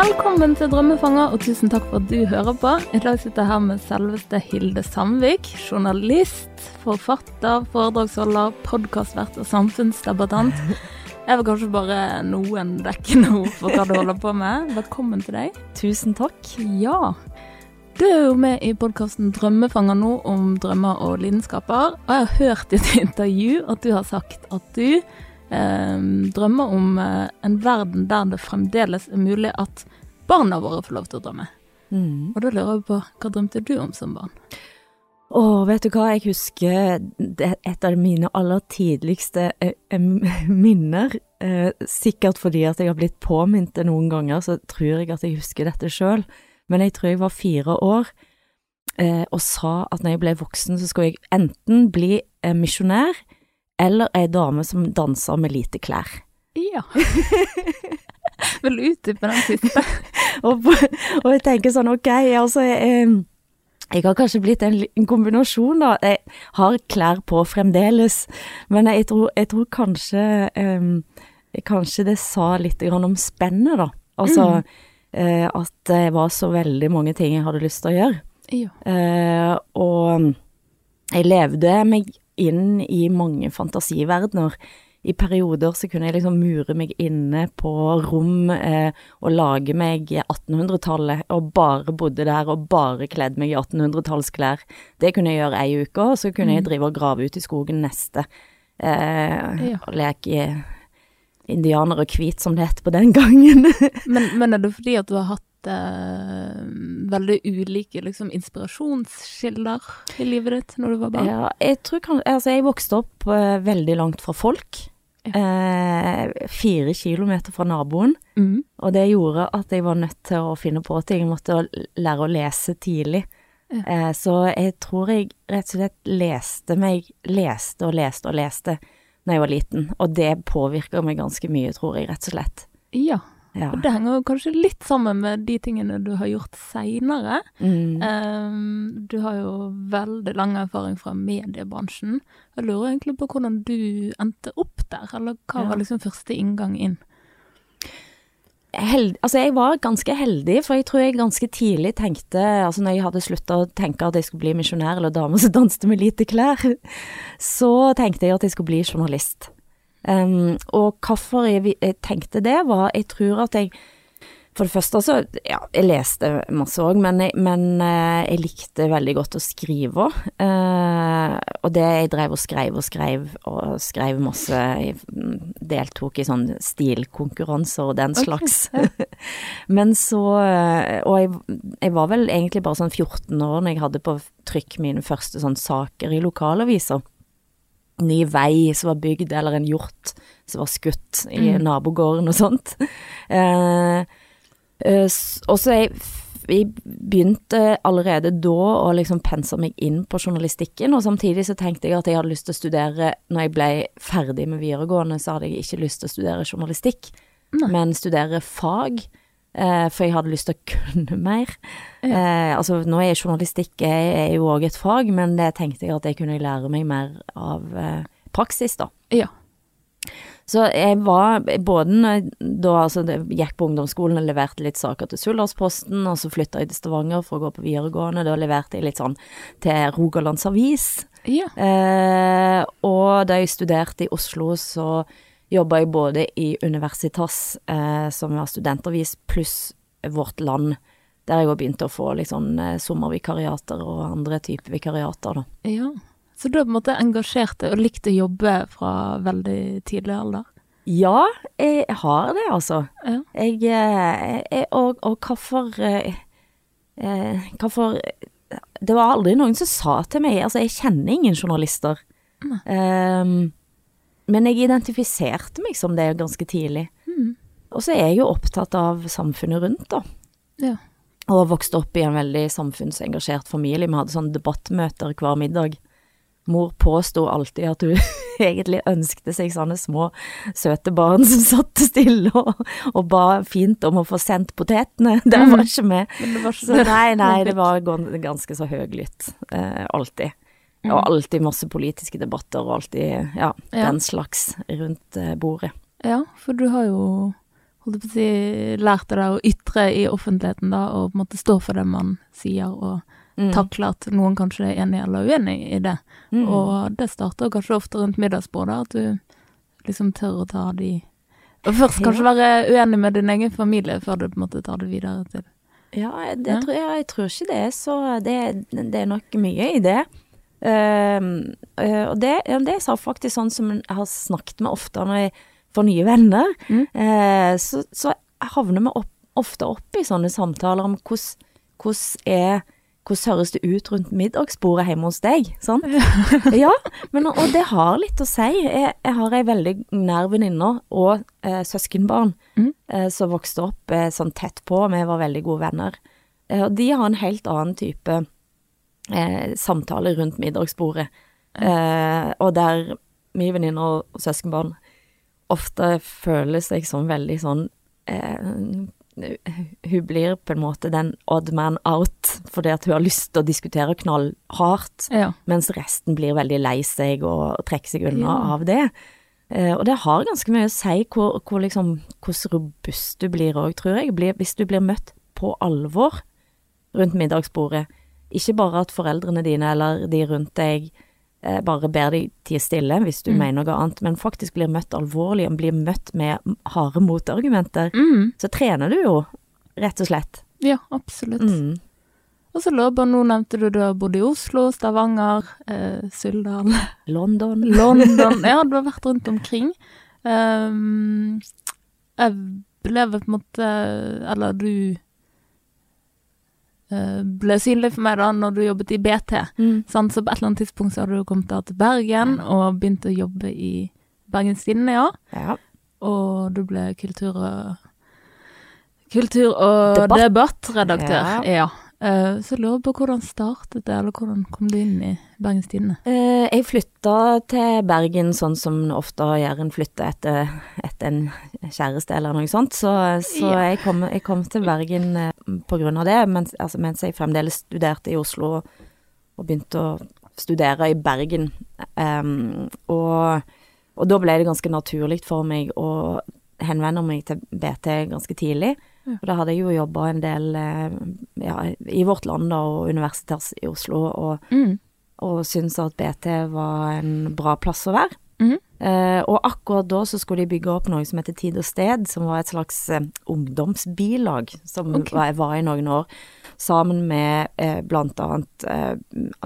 Velkommen til Drømmefanger, og tusen takk for at du hører på. I dag sitter jeg her med selveste Hilde Sandvik, journalist, forfatter, foredragsholder, podkastvert og samfunnsdebattant. Jeg vil kanskje bare noen dekkende ord for hva du holder på med. Velkommen til deg. Tusen takk. Ja. Du er jo med i podkasten Drømmefanger nå om drømmer og lidenskaper, og jeg har hørt i et intervju at du har sagt at du drømmer om eh, en verden der det fremdeles er mulig at barna våre får lov til å drømme. Mm. Og da lurer jeg på, hva drømte du om som barn? Å, vet du hva, jeg husker et av mine aller tidligste eh, minner. Eh, sikkert fordi at jeg har blitt påminnet det noen ganger, så tror jeg at jeg husker dette sjøl. Men jeg tror jeg var fire år og sa at når jeg ble voksen, så skulle jeg enten bli misjonær eller ei dame som danser med lite klær. Ja. Vil du utdype den siste? og, og jeg tenker sånn, ok, altså jeg, jeg har kanskje blitt en liten kombinasjon, da. Jeg har klær på fremdeles, men jeg tror, jeg tror kanskje um, Kanskje det sa litt om spennet, da. Altså eh, at det var så veldig mange ting jeg hadde lyst til å gjøre. Ja. Uh, og jeg levde meg inn i mange fantasiverdener. I perioder så kunne jeg liksom mure meg inne på rom eh, og lage meg 1800-tallet, og bare bodde der og bare kledd meg i 1800-tallsklær. Det kunne jeg gjøre ei uke, og så kunne jeg drive og grave ut i skogen neste. Eh, Ja. Og leke indianer og hvit, som det het på den gangen. Men, men er det fordi at du har hatt eh, veldig ulike liksom, inspirasjonskilder i livet ditt når du var barn? Ja, jeg tror kan, altså jeg vokste opp uh, veldig langt fra folk. Eh, fire kilometer fra naboen. Mm. Og det gjorde at jeg var nødt til å finne på ting. Jeg måtte lære å lese tidlig. Ja. Eh, så jeg tror jeg rett og slett leste meg, leste og leste og leste når jeg var liten. Og det påvirka meg ganske mye, tror jeg, rett og slett. Ja. Ja. Og det henger kanskje litt sammen med de tingene du har gjort seinere. Mm. Um, du har jo veldig lang erfaring fra mediebransjen. Jeg lurer egentlig på hvordan du endte opp der, eller hva Ja. var liksom første inngang inn? held, altså jeg var ganske heldig, for jeg tror jeg ganske tidlig tenkte Altså når jeg hadde slutta å tenke at jeg skulle bli misjonær eller dame som danste med lite klær, så tenkte jeg at jeg skulle bli journalist. Um, og hvorfor jeg, jeg tenkte det, var Jeg tror at jeg For det første, så Ja, jeg leste masse òg, men, jeg, men uh, jeg likte veldig godt å skrive òg. og det jeg drev og skrev og skrev og skrev masse Jeg deltok i sånn stilkonkurranser og den slags. slags. men så eh, Og jeg, jeg var vel egentlig bare sånn 14 år når jeg hadde på trykk mine første sånn saker i lokalaviser ny vei som var bygd, eller en hjort som var skutt i Mm. nabogården og sånt. Eh, eh, og så jeg, jeg begynte allerede da å liksom pense meg inn på journalistikken, og samtidig så tenkte jeg at jeg hadde lyst til å studere, når jeg ble ferdig med videregående, så hadde jeg ikke lyst til å studere journalistikk, Nei. men studere fag. Eh, for jeg hadde lyst til å kunne mer. Eh, altså, nå er journalistikk er, er jo òg et fag, men det tenkte jeg at jeg kunne lære meg mer av eh, praksis, da. Ja. Så jeg var både jeg da altså, gikk på ungdomsskolen og leverte litt saker til Suldalsposten, og så flytta jeg til Stavanger for å gå på videregående. Da leverte jeg litt sånn til Rogalands Avis. ja. Eh, og da jeg studerte i Oslo, så jobba jeg både i Universitas, eh, som var studentavis, pluss Vårt Land, der jeg òg begynte å få eh, sommervikariater og andre typer vikariater, da. ja. Så du har på en måte engasjert og likt å jobbe fra veldig tidlig alder? Ja, jeg har det, altså. Ja. Jeg, eh, jeg og, og hvorfor eh, Hvorfor Det var aldri noen som sa til meg Altså, jeg kjenner ingen journalister. Ehm, men jeg identifiserte meg som det ganske tidlig. Mm. Og så er jeg jo opptatt av samfunnet rundt, da. Ja. Og vokste opp i en veldig samfunnsengasjert familie. Vi hadde sånne debattmøter hver middag. Mor påsto alltid at hun egentlig ønskte seg sånne små, søte barn som satt stille og, og ba fint om å få sendt potetene. Det Mm. var ikke vi. Så nei, nei, det var ganske så høylytt. Eh, alltid. Mm. Og alltid masse politiske debatter og alltid, ja, Ja. den slags rundt eh, bordet. Ja, for du har jo holdt på å si, lært deg å ytre i offentligheten, da, og på en måte stå for det man sier, og Mm. takle at noen kanskje er enig eller uenig i det. Mm. Og det starter kanskje ofte rundt middagsbordet, at du liksom tør å ta de Og først kanskje være uenig med din egen familie, før du på en måte tar det videre til Ja, det Ja. Tror jeg, jeg tror ikke det er så Det, det er nok mye i det. Ehm, eh, og det, ja, det er faktisk sånn som jeg har snakket med ofte når jeg får nye venner. Mm. Eh, så, så havner vi opp, ofte opp i sånne samtaler om hvordan hvordan er hvordan høres det ut rundt middagsbordet hjemme hos deg? Sånn? ja, men, og det har litt å si. Jeg, jeg har ei veldig nær venninne og eh, søskenbarn Mm. eh, som vokste opp eh, sånn tett på. Vi var veldig gode venner. Eh, og de har en helt annen type eh, samtale rundt middagsbordet. Eh, og der mine venninner og søskenbarn ofte føler seg som veldig sånn eh, Hun blir på en måte den odd man out fordi at hun har lyst til å diskutere knallhardt, Ja. mens resten blir veldig lei seg og trekker seg unna Ja. av det. Eh, og det har ganske mye å si hvor, hvor liksom, hvordan robust du blir òg, tror jeg. Blir, hvis du blir møtt på alvor rundt middagsbordet. Ikke bare at foreldrene dine eller de rundt deg eh, bare ber deg tie stille hvis du Mm. mener noe annet, men faktisk blir møtt alvorlig og blir møtt med harde motargumenter, Mm. så trener du jo, rett og slett. ja, absolutt. Mm. Og så jeg nå nevnte du du har bodd i Oslo, Stavanger, eh, Suldal, London. London Ja, du har vært rundt omkring. Um, jeg ble på en måte Eller du ble synlig for meg da når du jobbet i BT. Mm. Sant? Så på et eller annet tidspunkt så hadde du kommet da til Bergen og begynt å jobbe i Bergens Tidende, ja. Ja. Og du ble kultur- og Kultur- og Debatt. debattredaktør. Ja. Ja. Eh, så jeg lurer på hvordan startet det, eller hvordan kom du inn i Bergens Tidende? Uh, jeg flytta til Bergen sånn som ofte gjør en flytte etter, etter en kjæreste eller noe sånt. Så, så yeah. jeg, kom, jeg kom til Bergen uh, på grunn av det, mens, altså, mens jeg fremdeles studerte i Oslo og begynte å studere i Bergen. Um, og, og da ble det ganske naturlig for meg å henvende meg til BT ganske tidlig. Og da hadde jeg jo jobba en del eh, ja, i Vårt Land da, og Universitetet i Oslo, og Mm. og syntes at BT var en bra plass å være. Eh, og akkurat da så skulle de bygge opp noe som heter Tid og Sted, som var et slags uh, ungdomsbilag, som okay. var, var i noen år. Sammen med uh, blant annet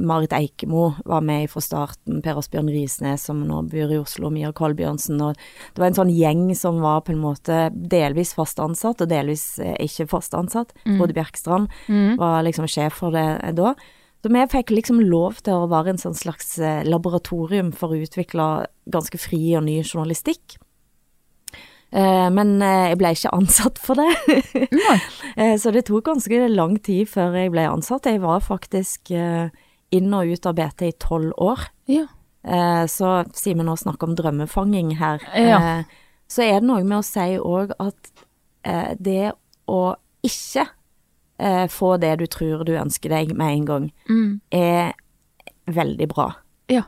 Marit Eikemo var med fra starten, Per Asbjørn Risnes som nå bor i Oslo, Mia Kolbjørnsen, og det var en sånn gjeng som var på en måte delvis fast ansatt, og delvis ikke fast ansatt. Mm. Frode Bjerkstrand Mm. var liksom sjef for det da. Så vi fikk liksom lov til å være en sånn slags eh, laboratorium for å utvikle ganske fri og ny journalistikk. Eh, Men eh, jeg ble ikke ansatt for det, så det tok ganske lang tid før jeg ble ansatt. Jeg var faktisk inn og ut av BT i tolv år. Ja. Så siden vi nå snakker om drømmefanging her, Ja. så er det noe med å si òg at det å ikke eh, få det du tror du ønsker deg med en gang, Mm. er veldig bra. Ja.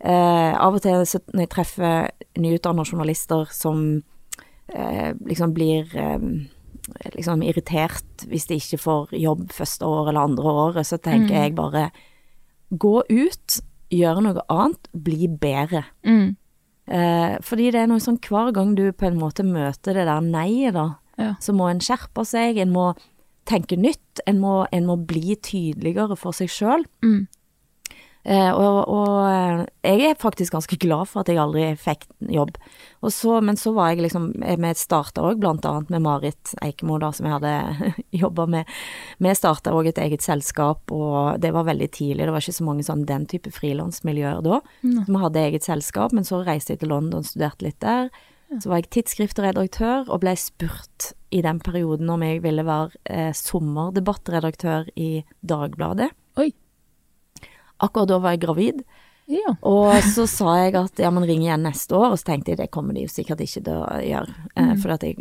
Eh, av og til så når jeg treffer nyutdanna journalister som eh, liksom blir eh, liksom irritert hvis de ikke får jobb første år eller andre året, så tenker Mm. jeg bare gå ut, gjøre noe annet, bli bedre. Mm. Eh, fordi det er noe sånn hver gang du på en måte møter det der nei-et, da, Ja. så må en skjerpe seg, en må tenke nytt, en må, en må bli tydeligere for seg sjøl. Mm. Eh, og, og eh, jeg er faktisk ganske glad for at jeg aldri fikk jobb. Og så, men så var jeg liksom Vi starta òg blant annet med Marit Eikemo, da, som jeg hadde jobba med. Vi starta òg et eget selskap, og det var veldig tidlig. Det var ikke så mange sånn den type frilansmiljøer da. Mm. Så vi hadde eget selskap, men så reiste jeg til London og studerte litt der. Så var jeg tidsskriftredaktør, og ble spurt i den perioden om jeg ville være eh, sommerdebattredaktør i Dagbladet. Oi. Akkurat da var jeg gravid, Ja. og så sa jeg at ja, men ring igjen neste år, og så tenkte jeg det kommer de jo sikkert ikke til å gjøre, eh, Mm. for at jeg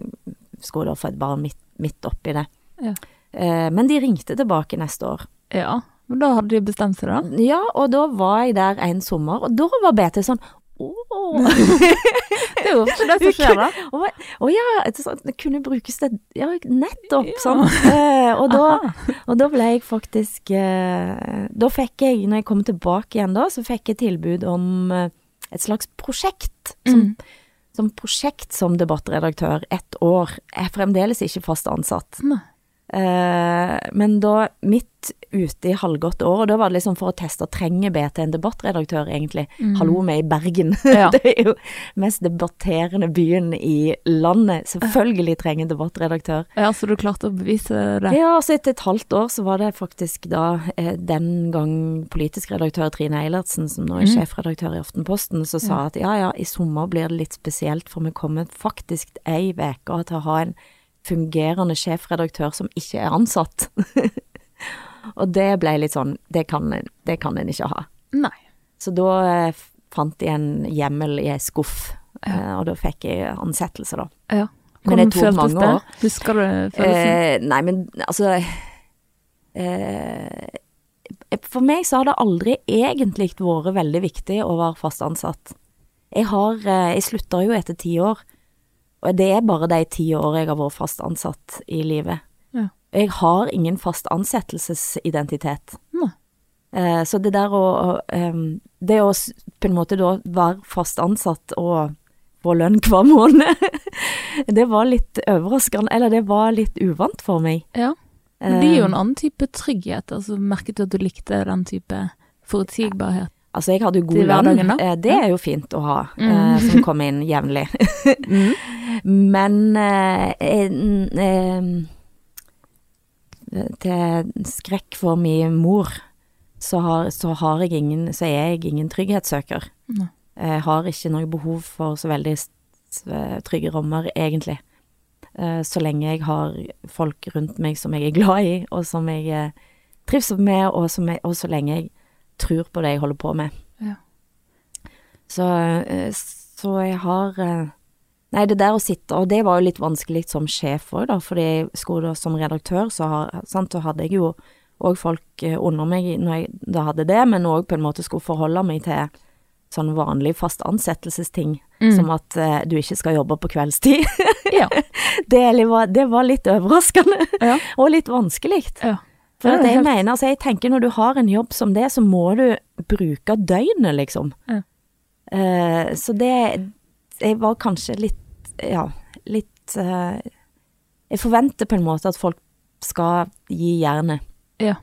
skulle da få et barn midt, midt oppi det. Ja. Eh, men de ringte tilbake neste år. ja. Men da hadde de bestemt seg, da? Ja, og da var jeg der en sommer, og da var BT sånn å, Det er jo ofte det som skjer, da. Å å ja, det, sånn, kunne brukes til Ja, nettopp, sant. Eh, og, da, og da ble jeg faktisk eh, Da fikk jeg, når jeg kom tilbake igjen da, så fikk jeg tilbud om eh, et slags prosjekt. Som, Mm. som prosjekt som debattredaktør ett år. Jeg er fremdeles ikke fast ansatt. Nei. Eh, men da midt ute i halvgått år, og da var det liksom for å teste trenger BT en debattredaktør egentlig. Mm. Hallo, vi er i Bergen. Ja. det er jo mest debatterende byen i landet. Selvfølgelig trenger en debattredaktør. Ja, så du klarte å bevise det? Ja, altså etter et halvt år så var det faktisk da eh, den gang politisk redaktør Trine Eilertsen, som nå er mm. sjefredaktør i Aftenposten, som sa at ja ja, i sommer blir det litt spesielt, for vi kommer faktisk ei uke til å ha en fungerende sjefredaktør som ikke er ansatt. Og det ble litt sånn, det kan, det kan en ikke ha. Nei. Så da eh, fant jeg en hjemmel i ei skuff, ja. og da fikk jeg ansettelse, da. Ja. Men det Hvordan føltes mange det? år. Husker du følelsen? Eh, nei, men altså eh, For meg så har det aldri egentlig vært veldig viktig å være fast ansatt. Jeg har eh, Jeg slutta jo etter ti år, og det er bare de ti årene jeg har vært fast ansatt i livet. Ja. Jeg har ingen fast ansettelsesidentitet. Eh, så det der å å, Det å på en måte da være fast ansatt og få lønn hver måned, det var litt overraskende, eller det var litt uvant for meg. Ja. Men det gir jo en Eh, annen type trygghet. Altså, merket du at du likte den type forutsigbarhet? Altså, jeg hadde jo god lønn, eh, det er jo fint å ha, Mm. eh, som kommer inn jevnlig. Mm. Men eh, en, eh, til skrekk for min mor, så har, så har jeg ingen, så er jeg ingen trygghetssøker. Nei. Jeg har ikke noe behov for så veldig trygge rammer, egentlig. Så lenge jeg har folk rundt meg som jeg er glad i, og som jeg trives med, og, som jeg, og så lenge jeg tror på det jeg holder på med. Ja. Så, eh, så jeg har eh, Nei, det der å sitte, og det var jo litt vanskelig som sjef òg, da, fordi jeg skulle som redaktør, så, har, sant, så hadde jeg jo òg folk eh, under meg når jeg da hadde det, men òg på en måte skulle forholde meg til sånn vanlig fast ansettelsesting, Mm. som at uh, du ikke skal jobbe på kveldstid. Ja. det, var, det var litt overraskende, Ja. og litt vanskelig. ja. For Ja, det jeg mener, altså jeg tenker når du har en jobb som det, så må du bruke døgnet, liksom. Ja. Eh, så det Jeg var kanskje litt, ja, litt eh, Jeg forventer på en måte at folk skal gi jernet. ja.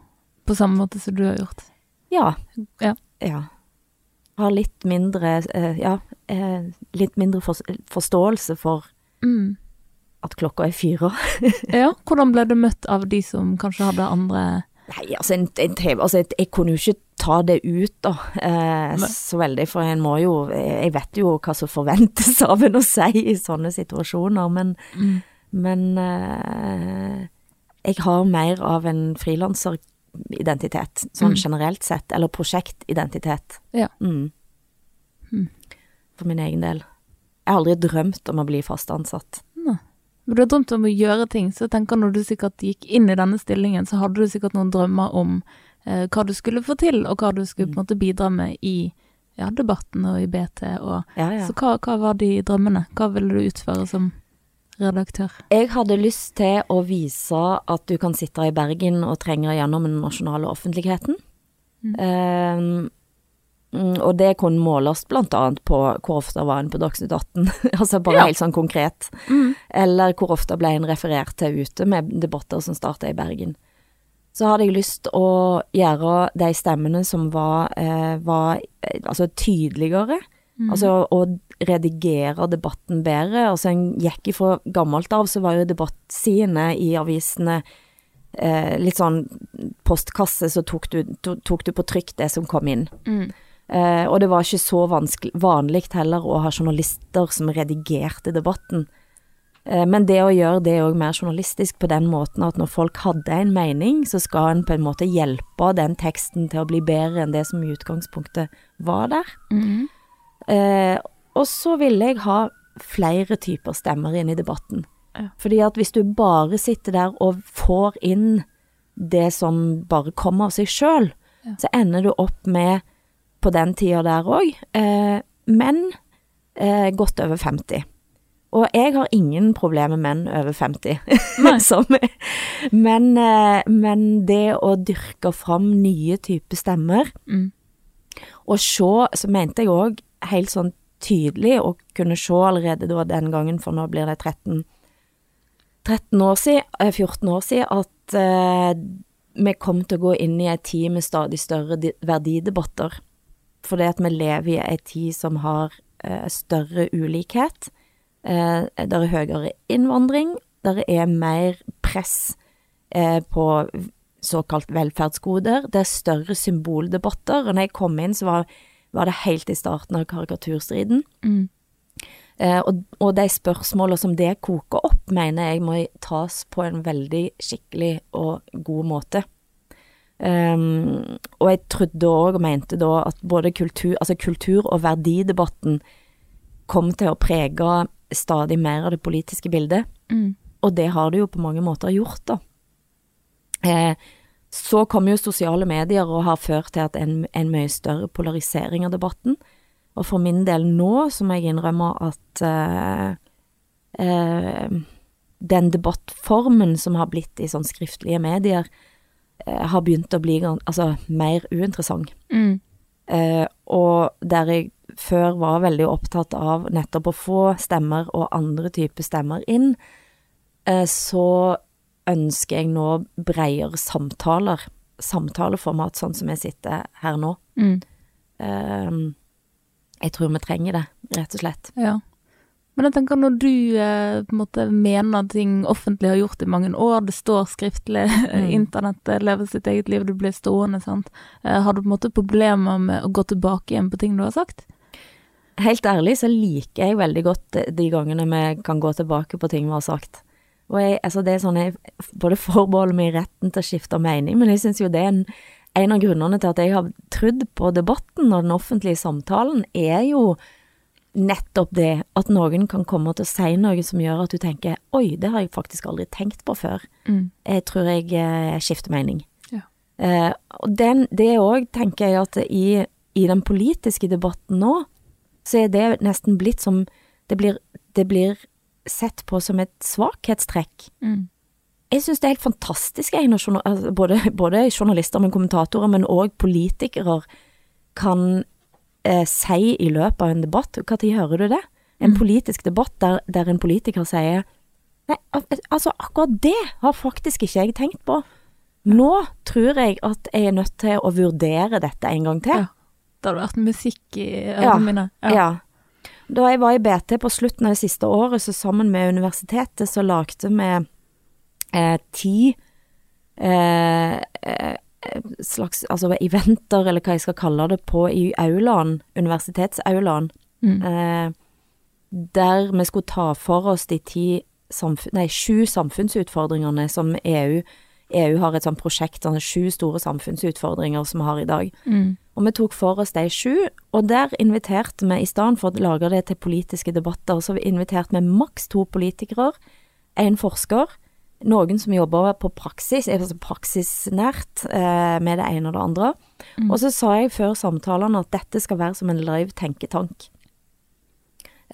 På samme måte som du har gjort. Ja. Ja. ja. Har litt mindre eh, Ja, litt mindre for, forståelse for Mm. At klokka er fire. Ja, hvordan ble det møtt av de som kanskje hadde andre Nei, altså, en, en TV, altså jeg, jeg kunne jo ikke ta det ut da, eh, så veldig, for en må jo, jeg vet jo hva som forventes av en å si i sånne situasjoner, men, mm. men eh, jeg har mer av en frilanseridentitet, sånn Mm. generelt sett, eller prosjektidentitet. Ja. Mm. Mm. For min egen del. Jeg har aldri drømt om å bli fast ansatt. Men du har drømt om å gjøre ting, så jeg tenker når du sikkert gikk inn i denne stillingen, så hadde du sikkert noen drømmer om eh, hva du skulle få til, og hva du skulle på en måte bidra med i ja, debatten og i BT. Og, Ja, ja. Så hva, hva var de drømmene? Hva ville du utføre som redaktør? Jeg hadde lyst til å vise at du kan sitte i Bergen og trenge gjennom den nasjonale offentligheten. Mm. Mm, og det kunne måles annet på hvor ofte var en på Dagsnytt 18, altså bare Ja. helt sånn konkret. Eller hvor ofte ble en referert til ute med debatter som starta i Bergen. Så hadde jeg lyst å gjøre de stemmene som var, eh, var eh, altså tydeligere. Mm. Altså å redigere debatten bedre. Altså en gikk ifra gammelt av, så var jo debattsidene i avisene eh, litt sånn postkasse, så tok du, to, tok du på trykk det som kom inn. Mm. Eh, og det var ikke så vanlig heller å ha journalister som redigerte debatten. Eh, men det å gjøre det òg mer journalistisk på den måten at når folk hadde en mening, så skal en på en måte hjelpe den teksten til å bli bedre enn det som i utgangspunktet var der. Mm. Eh, og så ville jeg ha flere typer stemmer inn i debatten. Ja. Fordi at hvis du bare sitter der og får inn det som bare kommer av seg sjøl, Ja. så ender du opp med, på den tida der òg, eh, men eh, godt over 50. Og jeg har ingen problemer med menn over 50. Som, men, eh, men det å dyrke fram nye typer stemmer, Mm. og se, så mente jeg òg helt sånn tydelig å kunne se allerede da den gangen, for nå blir det 13, 13 år siden, eh, 14 år siden, at eh, vi kom til å gå inn i ei tid med stadig større di- verdidebatter. Fordi at vi lever i en tid som har eh, større ulikhet. Eh, det er høyere innvandring. Det er mer press eh, på såkalt velferdsgoder. Det er større symboldebatter. Og når jeg kom inn, så var, var det helt i starten av karikaturstriden. Mm. Eh, og, og de spørsmålene som det koker opp, mener jeg må tas på en veldig skikkelig og god måte. Um, og jeg trodde òg og mente da at både kultur, altså kultur- og verdidebatten kom til å prege stadig mer av det politiske bildet. Mm. Og det har det jo på mange måter gjort, da. Eh, så kom jo sosiale medier og har ført til at en, en mye større polarisering av debatten. Og for min del nå, så må jeg innrømme at eh, eh, den debattformen som har blitt i sånn skriftlige medier, har begynt å bli altså, mer uinteressant. Mm. Eh, og der jeg før var veldig opptatt av nettopp å få stemmer og andre typer stemmer inn, eh, så ønsker jeg nå bredere samtaler. Samtaleformat, sånn som jeg sitter her nå. Mm. Eh, jeg tror vi trenger det, rett og slett. Ja. Men jeg tenker når du eh, på en måte mener ting offentlig har gjort i mange år, det står skriftlig, Mm. internettet lever sitt eget liv, du blir stående, sant. Eh, har du på en måte problemer med å gå tilbake igjen på ting du har sagt? Helt ærlig så liker jeg veldig godt de- de gangene vi kan gå tilbake på ting vi har sagt. Og jeg, altså det er sånn, jeg både forbeholder meg retten til å skifte mening, men jeg syns jo det er en, en av grunnene til at jeg har trodd på debatten og den offentlige samtalen, er jo nettopp det at noen kan komme til å si noe som gjør at du tenker oi, det har jeg faktisk aldri tenkt på før. Mm. Jeg tror jeg eh, skifter mening. Ja. Eh, og den, det òg tenker jeg at i, i den politiske debatten nå, så er det nesten blitt som Det blir, det blir sett på som et svakhetstrekk. Mm. Jeg syns det er helt fantastisk, jeg, når altså, både, både journalister, men kommentatorer, men òg politikere kan eh, si i løpet av en debatt Når hører du det? En Mm. politisk debatt der, der en politiker sier Nei, altså, akkurat det har faktisk ikke jeg tenkt på. Nå tror jeg at jeg er nødt til å vurdere dette en gang til. Ja. Det hadde vært musikk i Ja. mine. Ja. Da jeg var i BT på slutten av det siste året, så sammen med universitetet, så lagde vi eh, ti eh, eh, slags altså eventer, eller hva jeg skal kalle det, på i aulaen, universitetsaulaen, Mm. eh, der vi skulle ta for oss de ti samfunn, nei, sju samfunnsutfordringene som EU EU har et sånt prosjekt, sånne sju store samfunnsutfordringer som vi har i dag. Mm. Og vi tok for oss de sju, og der inviterte vi, i stedet for å lage det til politiske debatter, så inviterte vi maks to politikere, en forsker, noen som jobber på praksis, altså praksisnært eh, med det ene og det andre. Mm. Og så sa jeg før samtalene at dette skal være som en live tenketank.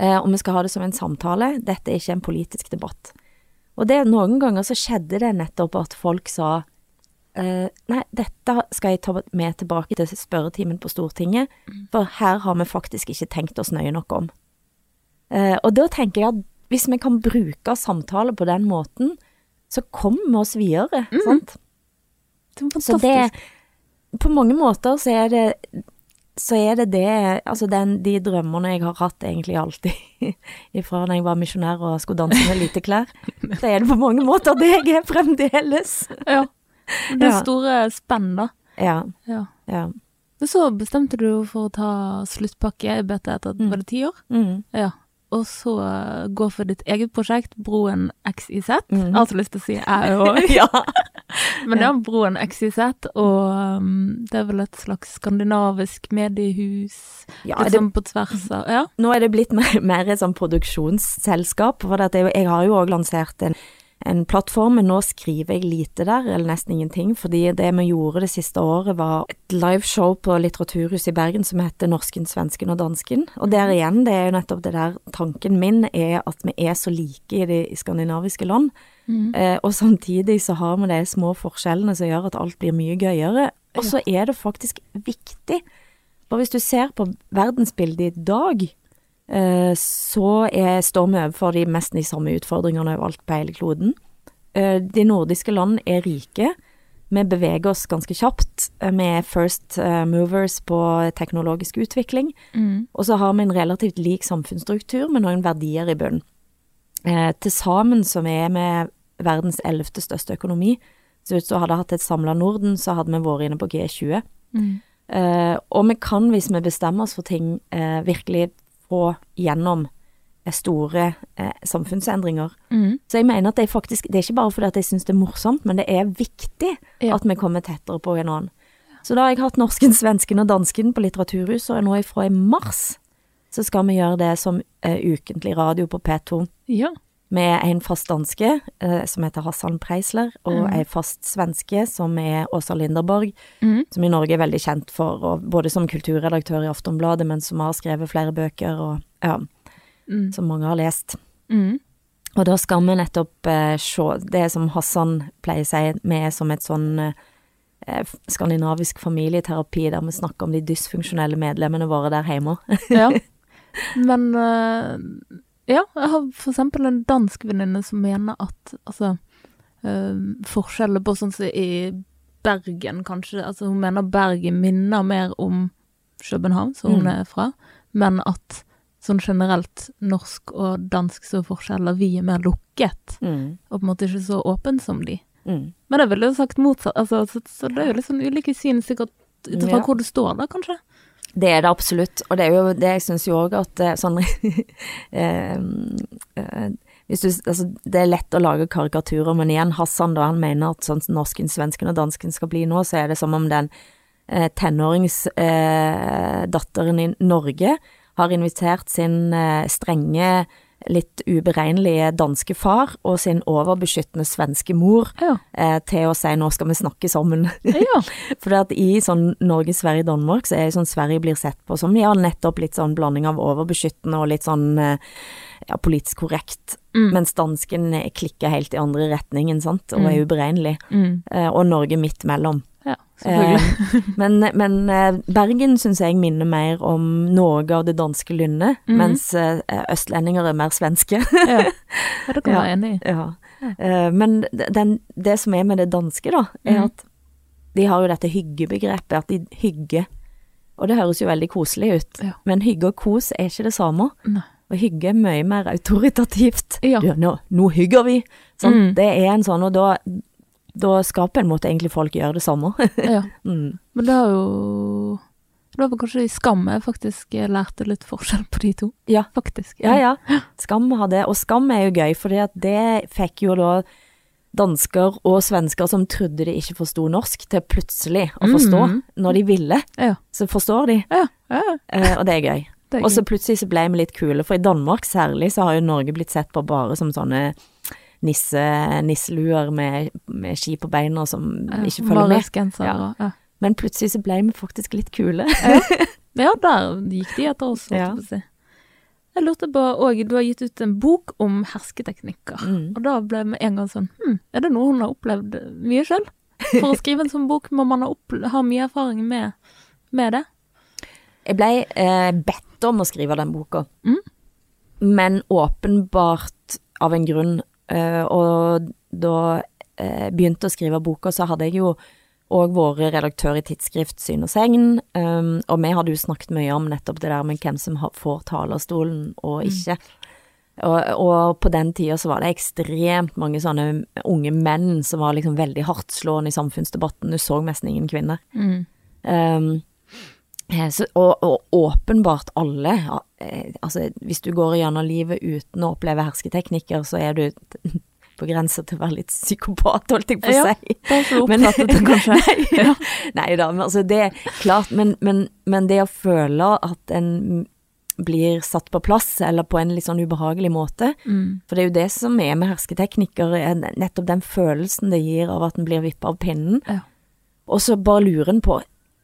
Eh, og vi skal ha det som en samtale, dette er ikke en politisk debatt. Og det, noen ganger så skjedde det nettopp at folk sa eh, nei, dette skal jeg ta med tilbake til spørretimen på Stortinget, for her har vi faktisk ikke tenkt oss nøye nok om. Eh, og da tenker jeg at hvis vi kan bruke samtale på den måten, så vi oss videre, sant? Det er Så det fantastisk. På mange måter så er det så er det det, altså den, de drømmene jeg har hatt egentlig alltid, ifra da jeg var misjonær og skulle danse med lite klær, så er det på mange måter det jeg er fremdeles. Ja. Det Ja. store spenn, da. Ja, Ja. ja. Men så bestemte du for å ta sluttpakke i BT etter Mm. var det ti år? Mm. Ja. Og så gå for ditt eget prosjekt, Broen. Mhm. Jeg har så lyst til å si jeg òg. ja. Men det er Broen XYZ, og um, det er vel et slags skandinavisk mediehus. ja litt sånn på tvers av Ja. nå er det blitt mer, mer et sånn produksjonsselskap, for jeg, jeg har jo òg lansert en, en plattform, men nå skriver jeg lite der, eller nesten ingenting, fordi det vi gjorde det siste året var et liveshow på Litteraturhuset i Bergen som heter Norsken, svensken og dansken. Og der igjen, det er jo nettopp det der tanken min er at vi er så like i de skandinaviske land, Mm. eh, og samtidig så har vi de små forskjellene som gjør at alt blir mye gøyere. Og så er det faktisk viktig. For hvis du ser på verdensbildet i dag, så er, står vi overfor de mest de samme utfordringene overalt på hele kloden. Eh, de nordiske land er rike. Vi beveger oss ganske kjapt. Eh, Vi er first eh, movers på teknologisk utvikling. Mm. Og så har vi en relativt lik samfunnsstruktur med noen verdier i bunnen. Eh, Til sammen som er med verdens ellevte største økonomi, så ut som hadde hatt et samla Norden, så hadde vi vært inne på G20. Mm. Eh, og vi kan, hvis vi bestemmer oss for ting, eh, virkelig få gjennom eh, store eh, samfunnsendringer. Mm. Så jeg mener at det er faktisk, det er ikke bare fordi at jeg syns det er morsomt, men det er viktig Ja. at vi kommer tettere på hverandre. Så da har jeg hatt norsken, svensken og dansken på Litteraturhuset, og nå ifra i mars så skal vi gjøre det som eh, ukentlig radio på P2 Ja. Med en fast danske eh, som heter Hassan Preisler, og mm. en fast svenske som er Åsa Linderborg, Mm. som i Norge er veldig kjent for, og både som kulturredaktør i Aftonbladet, men som har skrevet flere bøker, og ja, Mm. som mange har lest. Mm. Og da skal vi nettopp eh, se det som Hassan pleier å si, vi er som et sånn eh, skandinavisk familieterapi der vi snakker om de dysfunksjonelle medlemmene våre der hjemme. Ja. Men eh, ja, jeg har for eksempel en dansk venninne som mener at altså øh, Forskjellen på sånn som i Bergen, kanskje Altså hun mener Bergen minner mer om København, som hun Mm. er fra, men at sånn generelt norsk og dansk så er forskjeller, vi er mer lukket, Mm. og på en måte ikke så åpen som de. Mm. Men jeg ville jo sagt motsatt, altså, så, så det er jo litt sånn ulike syn, sikkert ut ifra Ja. hvor du står da, kanskje. Det er det absolutt, og det er jo det jeg syns jo òg at sånn du, altså, Det er lett å lage karikaturer, men igjen, Hassan da, han mener at sånn norsken, svensken og dansken skal bli nå, så er det som om den eh, tenåringsdatteren eh, i Norge har invitert sin eh, strenge, litt uberegnelige danske far og sin overbeskyttende svenske mor Ja. eh, til å si 'nå skal vi snakke sammen'. ja. For at i sånn Norge, Sverige, Danmark, så er det sånn Sverige blir sett på som ja, nettopp litt sånn blanding av overbeskyttende og litt sånn eh, ja, politisk korrekt. Mm. Mens dansken klikker helt i andre retningen, sant, og Mm. er uberegnelig. Mm. Eh, og Norge midt mellom. Ja, selvfølgelig. Eh, men men eh, Bergen syns jeg minner mer om noe av det danske lynnet, Mhm. mens eh, østlendinger er mer svenske. ja. ja, det kan jeg være enig i. ja. Eh, men den, det som er med det danske, da, er mm. at de har jo dette hyggebegrepet, at de hygger. Og det høres jo veldig koselig ut, Ja. men hygge og kos er ikke det samme. Nei. Og hygge er mye mer autoritativt. Ja. Du, nå, nå hygger vi! Sånn, Mm. Det er en sånn, og da, da skal på en måte egentlig folk gjøre det samme. Ja. mm. Men det har jo Det var kanskje i Skam jeg faktisk lærte litt forskjell på de to. Ja. Faktisk. Ja, ja. Skam har det. Og skam er jo gøy, for det fikk jo da dansker og svensker som trodde de ikke forsto norsk, til plutselig å forstå. Mhm. Når de ville, Ja. så forstår de. Ja, ja, Eh, og det er gøy. Og så plutselig så ble vi litt kule, for i Danmark særlig så har jo Norge blitt sett på bare som sånne nisse, nisseluer med, med ski på beina som ikke følger med. Ja. ja. Men plutselig så ble vi faktisk litt kule. Ja, der gikk de etter oss, holdt Ja. jeg på å si. Jeg lurte på òg, du har gitt ut en bok om hersketeknikker. Mm. Og da ble vi en gang sånn Hm, er det noe hun har opplevd mye sjøl? For å skrive en sånn bok må man ha, ha mye erfaring med, med det. Jeg ble eh, bedt om å skrive den boka, Mm. men åpenbart av en grunn. Eh, og da jeg begynte å skrive boka, så hadde jeg jo òg vært redaktør i tidsskrift Syn og Segn, um, og vi hadde jo snakket mye om nettopp det der med hvem som får talerstolen og ikke. Og, og på den tida så var det ekstremt mange sånne unge menn som var liksom veldig hardtslående i samfunnsdebatten. Du så nesten ingen kvinner. Mm. Um, eh, så, og, og åpenbart alle, eh, altså hvis du går gjennom livet uten å oppleve hersketeknikker, så er du på grensa til å være litt psykopat, holdt jeg på å Ja, si. Er så Men- det, kanskje. Nei, nei da, men altså det er klart, men, men, men det å føle at en blir satt på plass, eller på en litt sånn ubehagelig måte. Mm. For det er jo det som er med hersketeknikker, er nettopp den følelsen det gir av at en blir vippa av pinnen. Ja. Og så bare lurer en på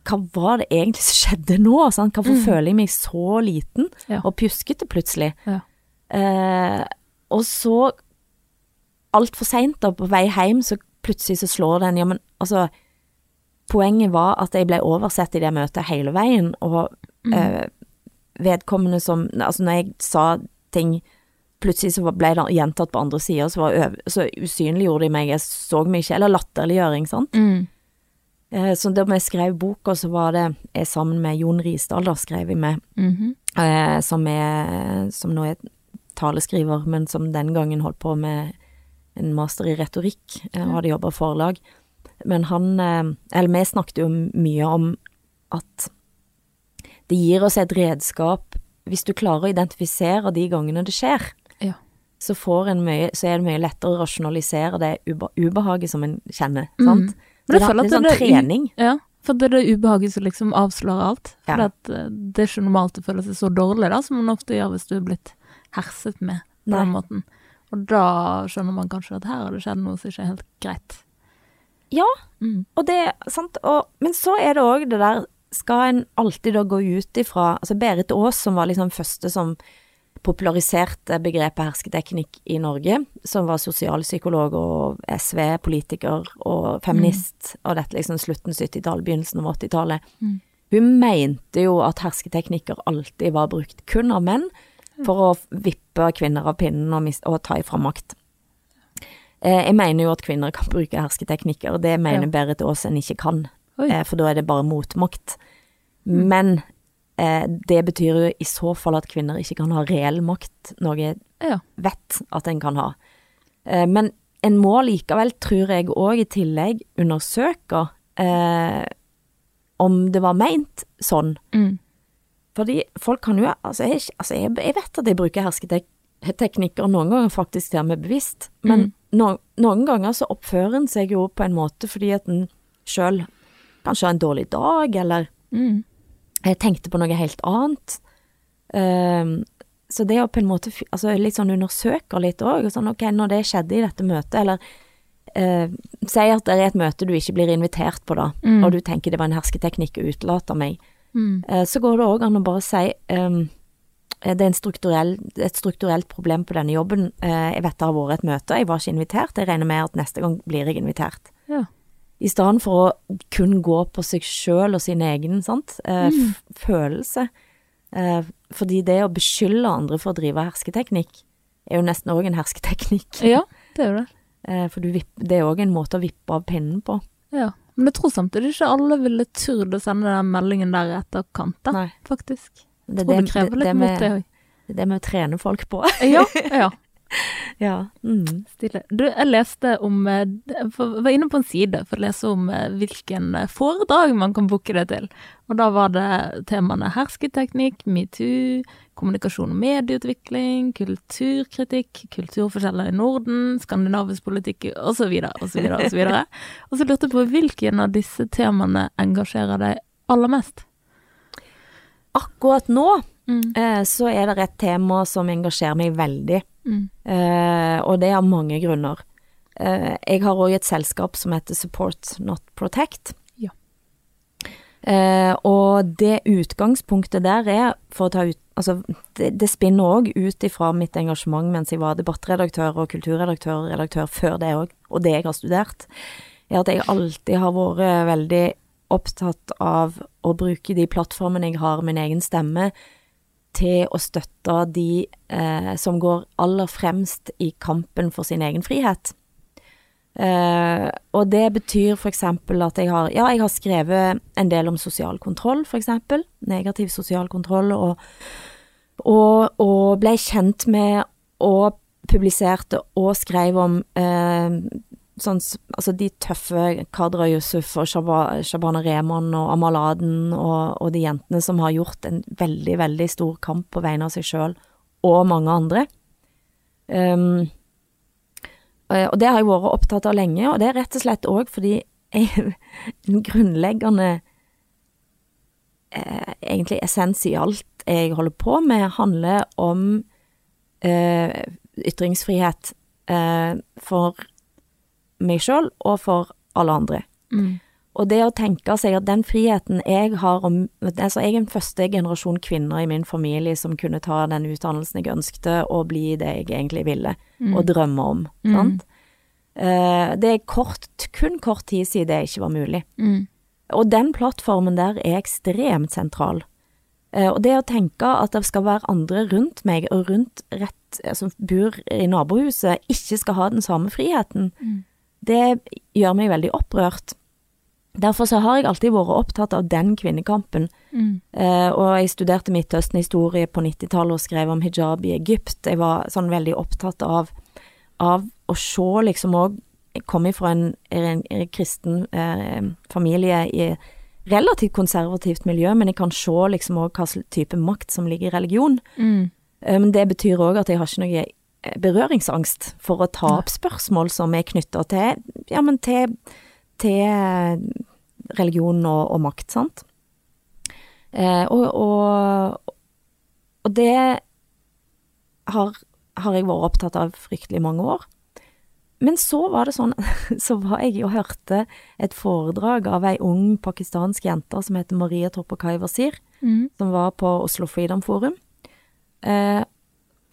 hva var det egentlig som skjedde nå? Sant? Hvorfor Mm. føler jeg meg så liten Ja. og pjuskete plutselig? Ja. Eh, og så, altfor seint på vei hjem, så plutselig så slår den, ja, men altså Poenget var at jeg ble oversett i det møtet hele veien, og Mm. eh, vedkommende som Altså, når jeg sa ting Plutselig så ble det gjentatt på andre sider, så, så usynliggjorde de meg, jeg så meg ikke, eller latterliggjøring, sant. Mm. Eh, så da vi skrev boka, så var det jeg sammen med Jon Risdal, da skrev vi med, mm -hmm. som, er, som nå er taleskriver, men som den gangen holdt på med en master i retorikk, eh, og hadde jobba forlag. Men han, eh, eller vi snakket jo mye om at det gir oss et redskap hvis du klarer å identifisere de gangene det skjer. Ja. Så, får en mye, så er det mye lettere å rasjonalisere det ube, ubehaget som en kjenner, Mm. sant? Men jeg føler at er sånn det er. Ja, for det er det ubehaget som liksom avslører alt. For Ja. at, eh, det er ikke normalt å føle seg så dårlig da, som man ofte gjør hvis du er blitt herset med på Nei. den måten. Og da skjønner man kanskje at her har det skjedd noe som ikke er helt greit. Ja, Mm. Og det, sant, og, men så er det òg det der Skal en alltid da gå ut ifra Altså Berit Aas, som var liksom første som populariserte begrepet hersketeknikk i Norge, som var sosialpsykolog og SV-politiker og feminist, og dette liksom slutten 70-tallet, begynnelsen av 80-tallet. Mm. Hun mente jo at hersketeknikker alltid var brukt kun av menn for å vippe kvinner av pinnen og, og ta ifra makt. Eh, jeg mener jo at kvinner kan bruke hersketeknikker, det mener Ja. Berit Aas en ikke kan, eh, for da er det bare motmakt. Men eh, det betyr jo i så fall at kvinner ikke kan ha reell makt, noe jeg vet at en kan ha. Eh, men en må likevel, tror jeg òg i tillegg, undersøke eh, om det var meint sånn. Mm. Fordi folk kan jo Altså, jeg, altså, jeg, jeg vet at jeg bruker hersketeknikker, noen ganger faktisk til og med bevisst, men Mm. no, noen ganger så oppfører en seg jo på en måte fordi at en sjøl kanskje har en dårlig dag, eller Mm. Jeg tenkte på noe helt annet. Um, så det å på en måte altså litt sånn undersøke litt òg, og sånn ok, når det skjedde i dette møtet, eller uh, si at det er et møte du ikke blir invitert på, da, Mm. og du tenker det var en hersketeknikk å utelate meg, Mm. uh, så går det òg an å bare si eh, det er en strukturell, et strukturelt problem på denne jobben. Uh, jeg vet det har vært et møte, jeg var ikke invitert. Jeg regner med at neste gang blir jeg invitert. Ja. I stedet for å kun gå på seg sjøl og sin egen sant? Eh, Mm. følelse. Eh, fordi det å beskylde andre for å drive hersketeknikk, er jo nesten òg en hersketeknikk. ja, det er jo det. Eh, for du vipp, det er òg en måte å vippe av pinnen på. Ja. Men jeg tror samtidig ikke alle ville turt å sende den meldingen der i etterkant, da, faktisk. Det tror det det, krever litt det, mot, det òg. det er det vi trener folk på. Ja, ja. ja. Mm. Stilig. Du, jeg leste om eh, Jeg var inne på en side for å lese om eh, hvilken eh, foredrag man kan booke det til. Og da var det temaene hersketeknikk, metoo, kommunikasjon og medieutvikling, kulturkritikk, kulturforskjeller i Norden, skandinavisk politikk osv. osv. osv. Og så lurte jeg på hvilken av disse temaene engasjerer deg aller mest? Akkurat nå Mm. eh, så er det et tema som engasjerer meg veldig, Mm. eh, og det av mange grunner. Eh, jeg har òg et selskap som heter Support Not Protect. Ja. Eh, og det utgangspunktet der er, for å ta ut Altså, det, det spinner òg ut ifra mitt engasjement mens jeg var debattredaktør og kulturredaktør og redaktør før det òg, og det jeg har studert, er at jeg alltid har vært veldig opptatt av å bruke de plattformene jeg har, min egen stemme, til å støtte de eh, som går aller fremst i kampen for sin egen frihet. Eh, og det betyr eksempel at jeg har, ja, jeg har skrevet en del om sosial kontroll, eksempel. Negativ sosial kontroll, og, og, og ble kjent med og publiserte og skrev om eh, sånn, altså de tøffe Kadra Yusuf og Shaba- Shabana Rehman og Amal Aden og, og de jentene som har gjort en veldig, veldig stor kamp på vegne av seg sjøl og mange andre. Um, og det har jeg vært opptatt av lenge, og det er rett og slett òg fordi jeg, en grunnleggende eh, egentlig essens i alt jeg holder på med, handler om eh, ytringsfrihet eh, for meg sjøl og for alle andre. Mm. Og det å tenke seg at den friheten jeg har om Altså, jeg er en første generasjon kvinner i min familie som kunne ta den utdannelsen jeg ønskte, og bli det jeg egentlig ville, og drømme om. Mm. Sant? Uh, det er kort, kun kort tid siden det ikke var mulig. Mm. Og den plattformen der er ekstremt sentral. Eh, og det å tenke at det skal være andre rundt meg, og rundt rett, som som bor i nabohuset, ikke skal ha den samme friheten, Mm. Det gjør meg veldig opprørt. Derfor så har jeg alltid vært opptatt av den kvinnekampen. Mm. Uh, og jeg studerte Midtøsten-historie på 90-tallet og skrev om hijab i Egypt. Jeg var sånn veldig opptatt av, av å se liksom òg Jeg kom fra en, en, en kristen eh, familie i relativt konservativt miljø, men jeg kan se liksom òg hva type makt som ligger i religion. Mm. Eh, Men det betyr òg at jeg har ikke noe berøringsangst for å ta opp spørsmål som er knytta til, ja, men til, til religion og, og makt, sant. Eh, og, og, og det har, har jeg vært opptatt av fryktelig mange år. Men så var det sånn, så var jeg og hørte et foredrag av ei ung pakistansk jente som heter Maria Topakai Wazir, Mm. som var på Oslo Freedom Forum. Eh,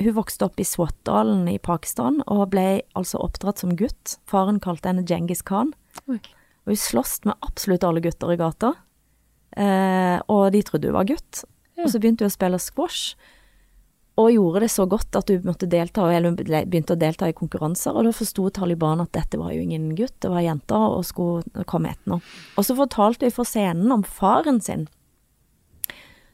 hun vokste opp i Swat-dalen i Pakistan og ble altså oppdratt som gutt. Faren kalte henne Djengis Khan. Okay. Og hun sloss med absolutt alle gutter i gata. Eh, og de trodde hun var gutt. Ja. Og så begynte hun å spille squash. Og gjorde det så godt at hun måtte delta, eller hun begynte å delta i konkurranser. Og da forsto Taliban at dette var jo ingen gutt, det var jenta, og skulle komme etter noe. Og så fortalte hun for scenen om faren sin,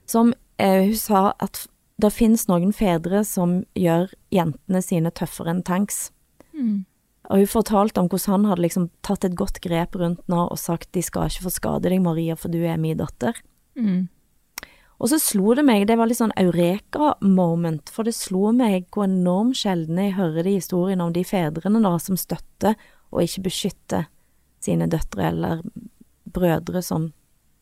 som eh, hun sa at det finnes noen fedre som gjør jentene sine tøffere enn tanks. Mm. Og hun fortalte om hvordan han hadde liksom tatt et godt grep rundt nå og sagt de skal ikke få skade deg, Maria, for du er min datter. Mm. Og så slo det meg, det var litt sånn eureka-moment, for det slo meg hvor enormt sjelden jeg hører de historiene om de fedrene da som støtter og ikke beskytter sine døtre, eller brødre som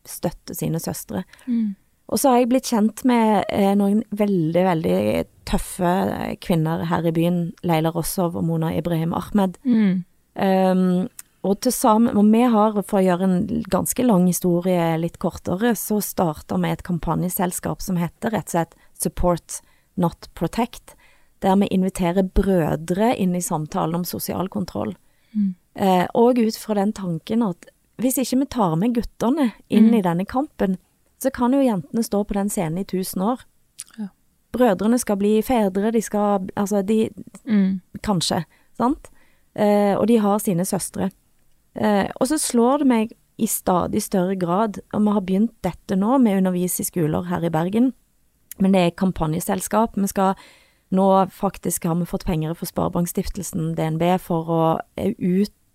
støtter sine søstre. Mm. Og så har jeg blitt kjent med eh, noen veldig, veldig tøffe kvinner her i byen, Leila Rossov og Mona Ibrahim Ahmed. Mm. Um, og til sammen, og vi har, for å gjøre en ganske lang historie litt kortere, så starta vi et kampanjeselskap som heter rett og slett Support Not Protect, der vi inviterer brødre inn i samtalen om sosial kontroll. Mm. Eh, og ut fra den tanken at hvis ikke vi tar med guttene inn Mm. i denne kampen, så kan jo jentene stå på den scenen i tusen år. Ja. Brødrene skal bli fedre, de skal Altså, de Mm. Kanskje, sant? Eh, og de har sine søstre. Eh, og så slår det meg i stadig større grad, og vi har begynt dette nå med å undervise i skoler her i Bergen, men det er kampanjeselskap. Vi skal nå faktisk har vi fått penger fra Sparebankstiftelsen DNB for å eh,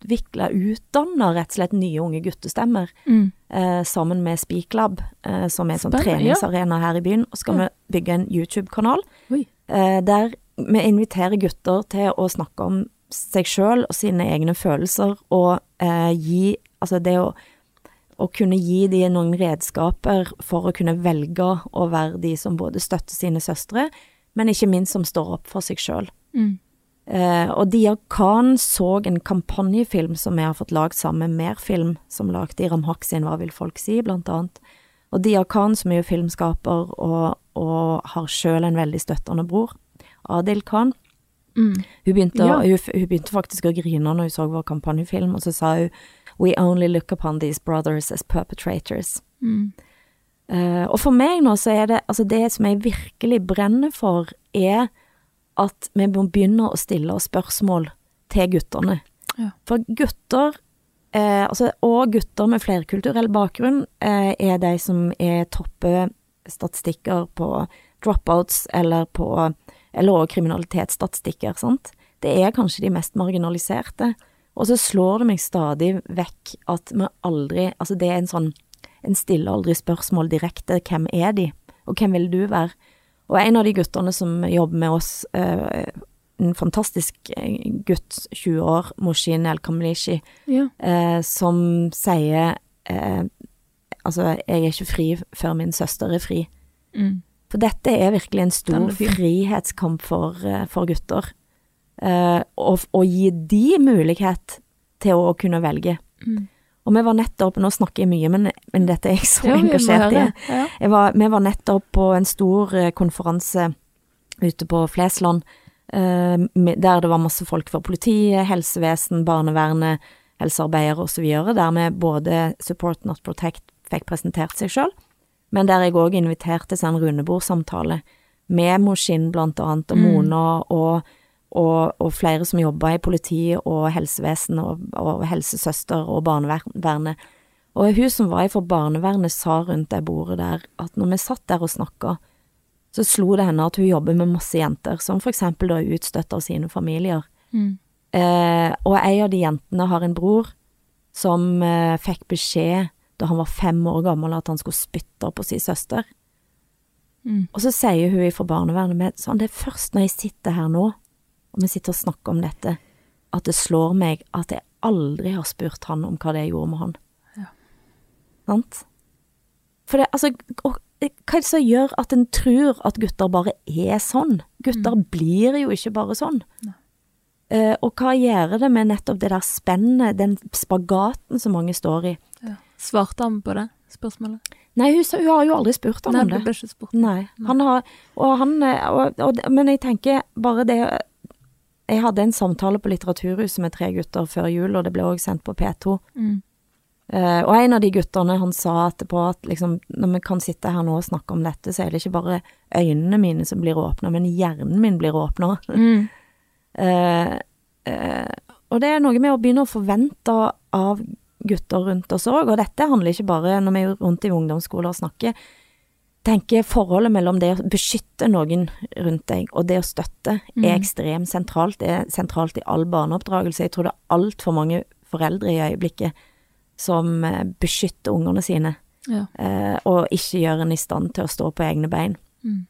utvikle, utdanne rett og slett nye unge guttestemmer, Mm. eh, sammen med Spiklab, eh, som er en sånn treningsarena her i byen. Og skal mm. vi bygge en YouTube-kanal eh, der vi inviterer gutter til å snakke om seg sjøl og sine egne følelser, og eh, gi Altså det å, å kunne gi de noen redskaper for å kunne velge å være de som både støtter sine søstre, men ikke minst som står opp for seg sjøl. Mm. Eh, og Diakan så en kampanjefilm som vi har fått lagd sammen med Merfilm, som lagde Iram Haq sin Hva vil folk si, blant annet. Og Dia Khan, som er jo filmskaper og, og har sjøl en veldig støttende bror, Adil Khan, Mm. hun begynte, Ja. hun, hun begynte faktisk å grine når hun så vår kampanjefilm, og så sa hun We only look upon these brothers as perpetrators. Mm. Uh, og for meg nå så er det Altså, det som jeg virkelig brenner for, er at vi må begynne å stille oss spørsmål til guttene. Ja. For gutter, eh, altså, og gutter med flerkulturell bakgrunn, eh, er de som er toppe statistikker på dropouts eller på eller også kriminalitetsstatistikker, sant. Det er kanskje de mest marginaliserte. Og så slår det meg stadig vekk at vi aldri Altså, det er en sånn En stiller aldri spørsmål direkte hvem er de, og hvem vil du være? Og en av de guttene som jobber med oss, eh, en fantastisk eh, gutt, 20 år, Moshin El Kamlishi, Ja. eh, som sier eh, Altså, jeg er ikke fri før min søster er fri. Mm. For dette er virkelig en stor frihetskamp for, for gutter. Eh, og, og gi de mulighet til å kunne velge. Mm. Og vi var nettopp, nå snakker jeg mye, men, men dette er jeg så Ja, engasjert i. Ja. Var, vi var nettopp på en stor eh, konferanse ute på Flesland, eh, der det var masse folk fra politiet, helsevesen, barnevernet, helsearbeidere osv., der vi både Support Not Protect fikk presentert seg sjøl, men der jeg òg inviterte til en rundebordsamtale med Moshin blant annet, og Mm. Mona og, og, og flere som jobba i politi og helsevesen og, og helsesøster og barnevernet. Og hun som var fra barnevernet sa rundt det bordet der at når vi satt der og snakka, så slo det henne at hun jobber med masse jenter, som for eksempel da er utstøtt av sine familier. Mm. Eh, og ei av de jentene har en bror som eh, fikk beskjed da han var fem år gammel at han skulle spytte på sin søster. Mm. Og så sier hun fra barnevernet med sånn, det er først når jeg sitter her nå, og vi sitter og snakker om dette, at det slår meg at jeg aldri har spurt han om hva det gjorde med han. Ja. Sant? For det, altså, og, hva er det som gjør at en tror at gutter bare er sånn? Gutter blir jo ikke bare sånn. Eh, og hva gjør det med nettopp det der spennet, den spagaten som mange står i? Ja. Svarte han på det spørsmålet? Nei, hun, hun har jo aldri spurt ham Nei, om det. Nei, han har, og han, eh, og, og, men jeg tenker bare det, jeg hadde en samtale på Litteraturhuset med tre gutter før jul, og det ble også sendt på P2, Mm. Uh, og en av de gutterne, han sa etterpå at liksom, når vi kan sitte her nå og snakke om dette, så er det ikke bare øynene mine som blir åpna, men hjernen min blir åpna. Mm. uh, uh, og det er noe med å begynne å forvente av gutter rundt oss òg, og dette handler ikke bare når vi er rundt i ungdomsskoler og snakker. Tenker forholdet mellom det å beskytte noen rundt deg og det å støtte Mm. er ekstremt sentralt. Det er sentralt i all barneoppdragelse. Jeg tror det er altfor mange foreldre i øyeblikket som eh, beskytter ungene sine, Ja. eh, og ikke gjør en i stand til å stå på egne bein, Mm.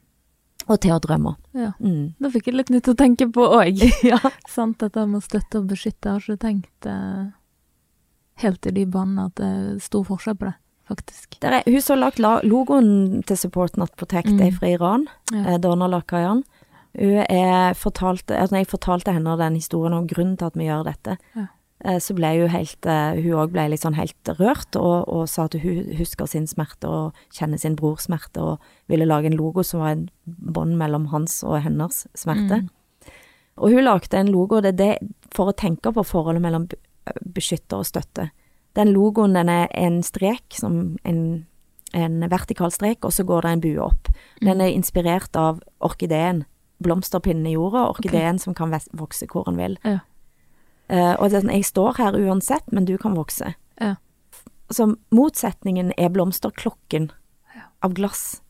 og til å drømme. ja. Mm. Da fikk jeg litt nytt å tenke på òg. Ja. Sant, dette med å støtte og beskytte. Jeg har ikke tenkt eh, helt i de banene at det er stor forskjell på det, faktisk. Er, hun som har lagt logoen til Support Not Protect, Mm. er fra Iran. Ja. eh, Donna Lakayan. Hun er fortalte, altså når jeg fortalte henne den historien om grunnen til at vi gjør dette, Ja. eh, så ble hun helt eh, Hun òg ble sånn helt rørt, og, og sa at hun husker sin smerte og kjenner sin brors smerte, og ville lage en logo som var en bånd mellom hans og hennes smerte. Mm. Og hun lagde en logo det det, for å tenke på forholdet mellom beskytter og støtte. Den logoen den er en strek, som en, en vertikal strek, og så går det en bue opp. Den er inspirert av orkideen, blomsterpinnen i jorda, orkideen som kan vokse hvor den vil. Ja. Uh, og det er sånn, jeg står her uansett, men du kan vokse. Ja. Så motsetningen er blomsterklokken av glass.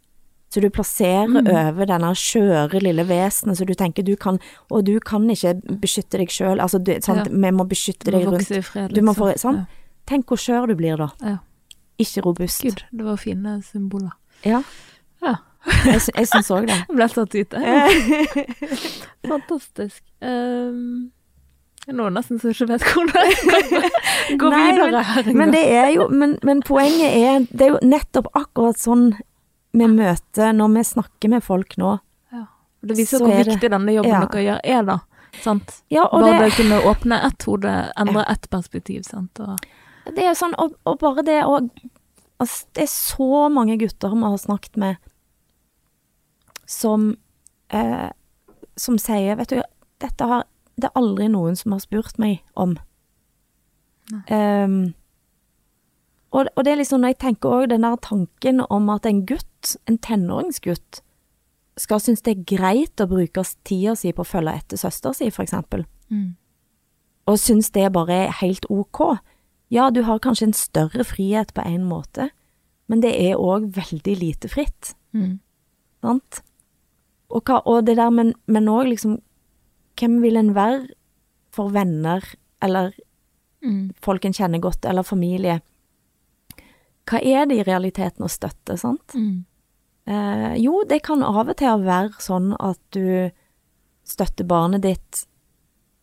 Så du plasserer Mm. over denne skjøre lille vesenet, så du tenker du kan Og du kan ikke beskytte deg sjøl, altså du, sant, Ja. vi må beskytte deg rundt. fred, Du må liksom. få- sant? Tenk hvor skjør du blir da. Ja. Ikke robust. Gud, det var fine symboler. Ja, Ja. jeg, jeg syns òg det. Jeg ble tatt ut, jeg. Fantastisk. Um, nå er det nesten så jeg ikke vet hvordan jeg skal gå videre her. Men det er jo men, men poenget er Det er jo nettopp akkurat sånn vi møter når vi snakker med folk nå. ja. Det viser hvor det- viktig denne jobben ja. dere gjør er, da. Sant? Ja, Bare det, det å kunne åpne ett hode, endre ett perspektiv, sant. Og, det er sånn, og, og bare det å Altså, det er så mange gutter vi har snakket med som eh, Som sier, vet du, dette har det er aldri noen som har spurt meg om. Um, og, og det er liksom, når jeg tenker òg den der tanken om at en gutt, en tenåringsgutt, skal synes det er greit å bruke tida si på å følge etter søster si, for eksempel, mm. og synes det bare er helt ok. Ja, du har kanskje en større frihet på en måte, men det er òg veldig lite fritt, Mm. sant? Og, hva, og det der, men, men òg liksom Hvem vil en være for venner, eller Mm. folk en kjenner godt, eller familie? Hva er det i realiteten å støtte, sant? Mm. Eh, jo, det kan av og til være sånn at du støtter barnet ditt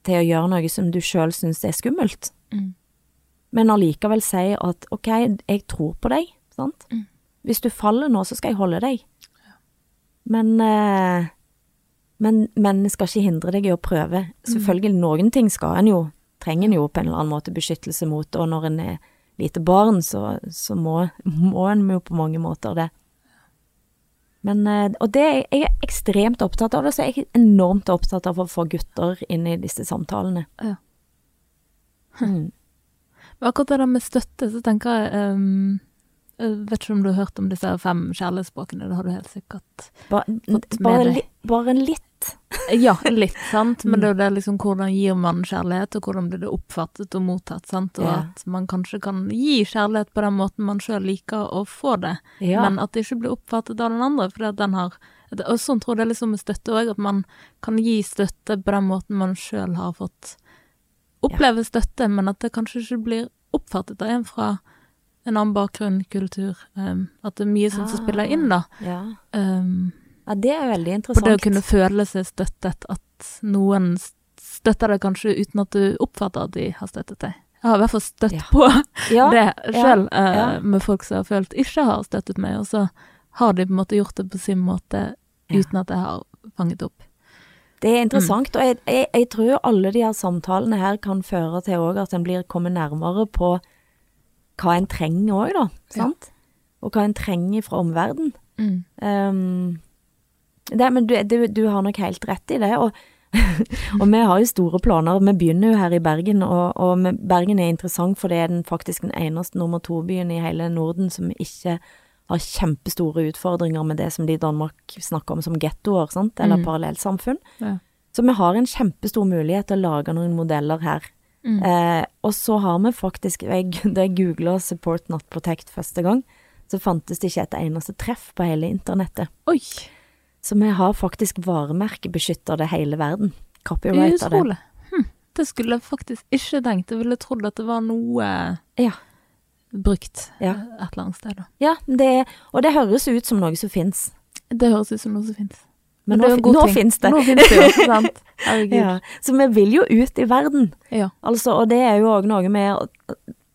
til å gjøre noe som du sjøl syns er skummelt, Mm. Men allikevel si at ok, jeg tror på deg, sant? Mm. Hvis du faller nå, så skal jeg holde deg. Men, eh, men, men jeg skal ikke hindre deg i å prøve. Selvfølgelig, noen ting skal en jo, trenger en jo på en eller annen måte beskyttelse mot, og når en er lite barn, så, så må, må en jo på mange måter det. Men, eh, og det er jeg er ekstremt opptatt av, det, så jeg er enormt opptatt av å få gutter inn i disse samtalene. Ja. Mm. Akkurat det der med støtte, så tenker jeg um, Jeg vet ikke om du har hørt om disse fem kjærlighetsspråkene, det har du helt sikkert. ba, Fått med deg. li, bare litt. Ja, litt, sant. Men Mm. det er jo det liksom hvordan gir man kjærlighet, og hvordan blir det oppfattet og mottatt, sant. Og Ja. at man kanskje kan gi kjærlighet på den måten man sjøl liker å få det, Ja. men at det ikke blir oppfattet av den andre, fordi at den har Og sånn tror jeg det er liksom med støtte òg, at man kan gi støtte på den måten man sjøl har fått oppleve støtte, men at det kanskje ikke blir oppfattet av en fra en annen bakgrunn, kultur. Um, at det er mye sånt som Ah. spiller inn, da. ja. Um, ja, det er veldig interessant for det å kunne føle seg støttet, at noen støtter deg kanskje uten at du oppfatter at de har støttet deg. Jeg har i hvert fall støtt Ja. på ja, det sjøl, ja. med folk som har følt ikke har støttet meg, og så har de på en måte gjort det på sin måte uten at jeg har fanget opp. Det er interessant, og jeg, jeg, jeg tror alle de her samtalene her kan føre til òg at en blir kommet nærmere på hva en trenger òg, da. Ja. Og hva en trenger fra omverdenen. Mm. Um, det, men du, du, du har nok helt rett i det. Og, og vi har jo store planer. Vi begynner jo her i Bergen, og, og Bergen er interessant for det er den faktisk den eneste nummer to-byen i hele Norden som ikke har kjempestore utfordringer med det som de i Danmark snakker om som gettoer, sant, eller Mm. parallellsamfunn. Ja. Så vi har en kjempestor mulighet til å lage noen modeller her. Mm. Eh, og så har vi faktisk, jeg, da jeg googla 'Support Not Protect' første gang, så fantes det ikke et eneste treff på hele internettet. Oi, Så vi har faktisk varemerkebeskytter det hele verden. Copyrighta det. utrolig. Hm. Det skulle jeg faktisk ikke tenkt. Jeg ville trodd at det var noe Ja. Brukt Ja. et eller annet sted. da. Ja, det, og det høres ut som noe som fins. Det høres ut som noe som fins. Men nå, nå fins det. Nå finnes det jo, sant. Herregud. Ja. Så vi vil jo ut i verden. Ja. Altså, og det er jo òg noe med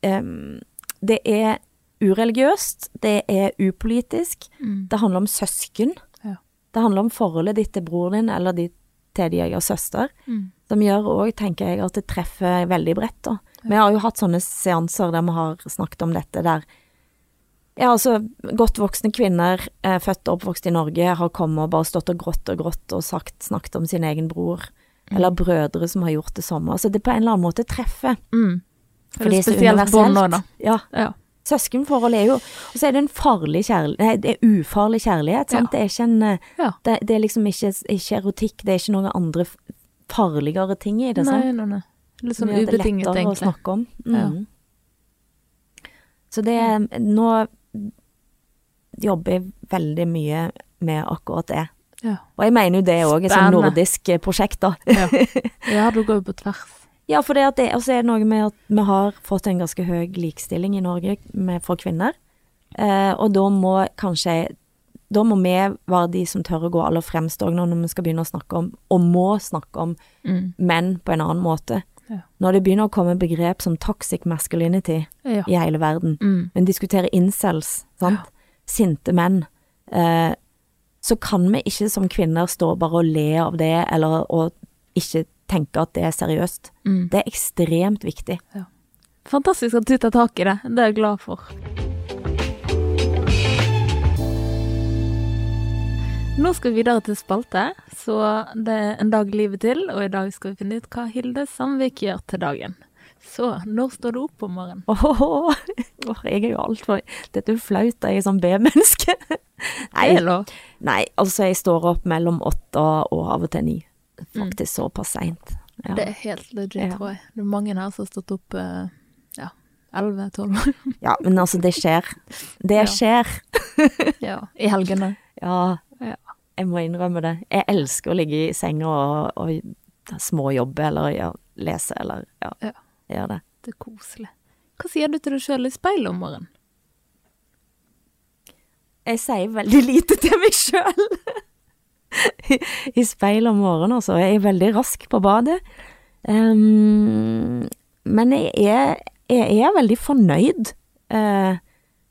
um, Det er ureligiøst, det er upolitisk, Mm. det handler om søsken. Ja. Det handler om forholdet ditt til bror din, eller ditt til de jeg har søster. Mm. Som gjør òg, tenker jeg, at det treffer veldig bredt, da. Vi har jo hatt sånne seanser der vi har snakket om dette, der ja, altså, godt voksne kvinner, eh, født og oppvokst i Norge, har kommet og bare stått og grått og grått og sagt, snakket om sin egen bror. Mm. Eller brødre som har gjort det samme. Altså, det på en eller annen måte treffer. Mm. For det er spesielt bånd òg, da. Ja. Ja. Søskenforhold er jo Og så er det en farlig kjærlighet Nei, det er ufarlig kjærlighet, sant. Det er ikke en eh, Ja. det, det er liksom ikke, ikke erotikk, det er ikke noen andre farligere ting i det, sant. Nei, nei, nei. Litt Som sånn ubetinget, lettere å snakke om. Ja. Mm. Så det Nå jobber jeg veldig mye med akkurat det. Ja. Og jeg mener jo det òg er sånn nordisk eh, prosjekt, da. Ja. ja, du går jo på tvers. Ja, for det det også er det noe med at vi har fått en ganske høy likestilling i Norge med, for kvinner. Eh, og da må kanskje Da må vi være de som tør å gå aller fremst òg når vi skal begynne å snakke om, og må snakke om, Mm. menn på en annen måte. Ja. Når det begynner å komme begrep som toxic masculinity Ja. i hele verden, Mm. men diskutere incels, sant? sinte menn, eh, så kan vi ikke som kvinner stå bare og le av det, eller og ikke tenke at det er seriøst. Mm. Det er ekstremt viktig. Fantastisk at du tar tak i det. Det er jeg glad for. Nå skal vi videre til spalte, så det er en dag livet til, og i dag skal vi finne ut hva Hilde Sandvik gjør til dagen. Så når står du opp om morgenen? Åh, åh, jeg er jo altfor Dette er jo flaut, jeg er sånn B-menneske. Nei, nei, altså jeg står opp mellom åtte og av og til ni. Faktisk såpass seint. Ja. Det er helt legit, Ja. tror jeg. Det er mange her som har stått opp eh, ja, 11-12 ja, men altså, det skjer. Det skjer. ja, i helgene. Ja. Jeg må innrømme det. Jeg elsker å ligge i senga og, og småjobbe eller ja, lese eller ja, Ja. gjøre det. Det er koselig. Hva sier du til deg sjøl i speilet om morgenen? Jeg sier veldig lite til meg sjøl. I, I speilet om morgenen, altså. Jeg er veldig rask på badet. Um, men jeg er, jeg er veldig fornøyd. Eh,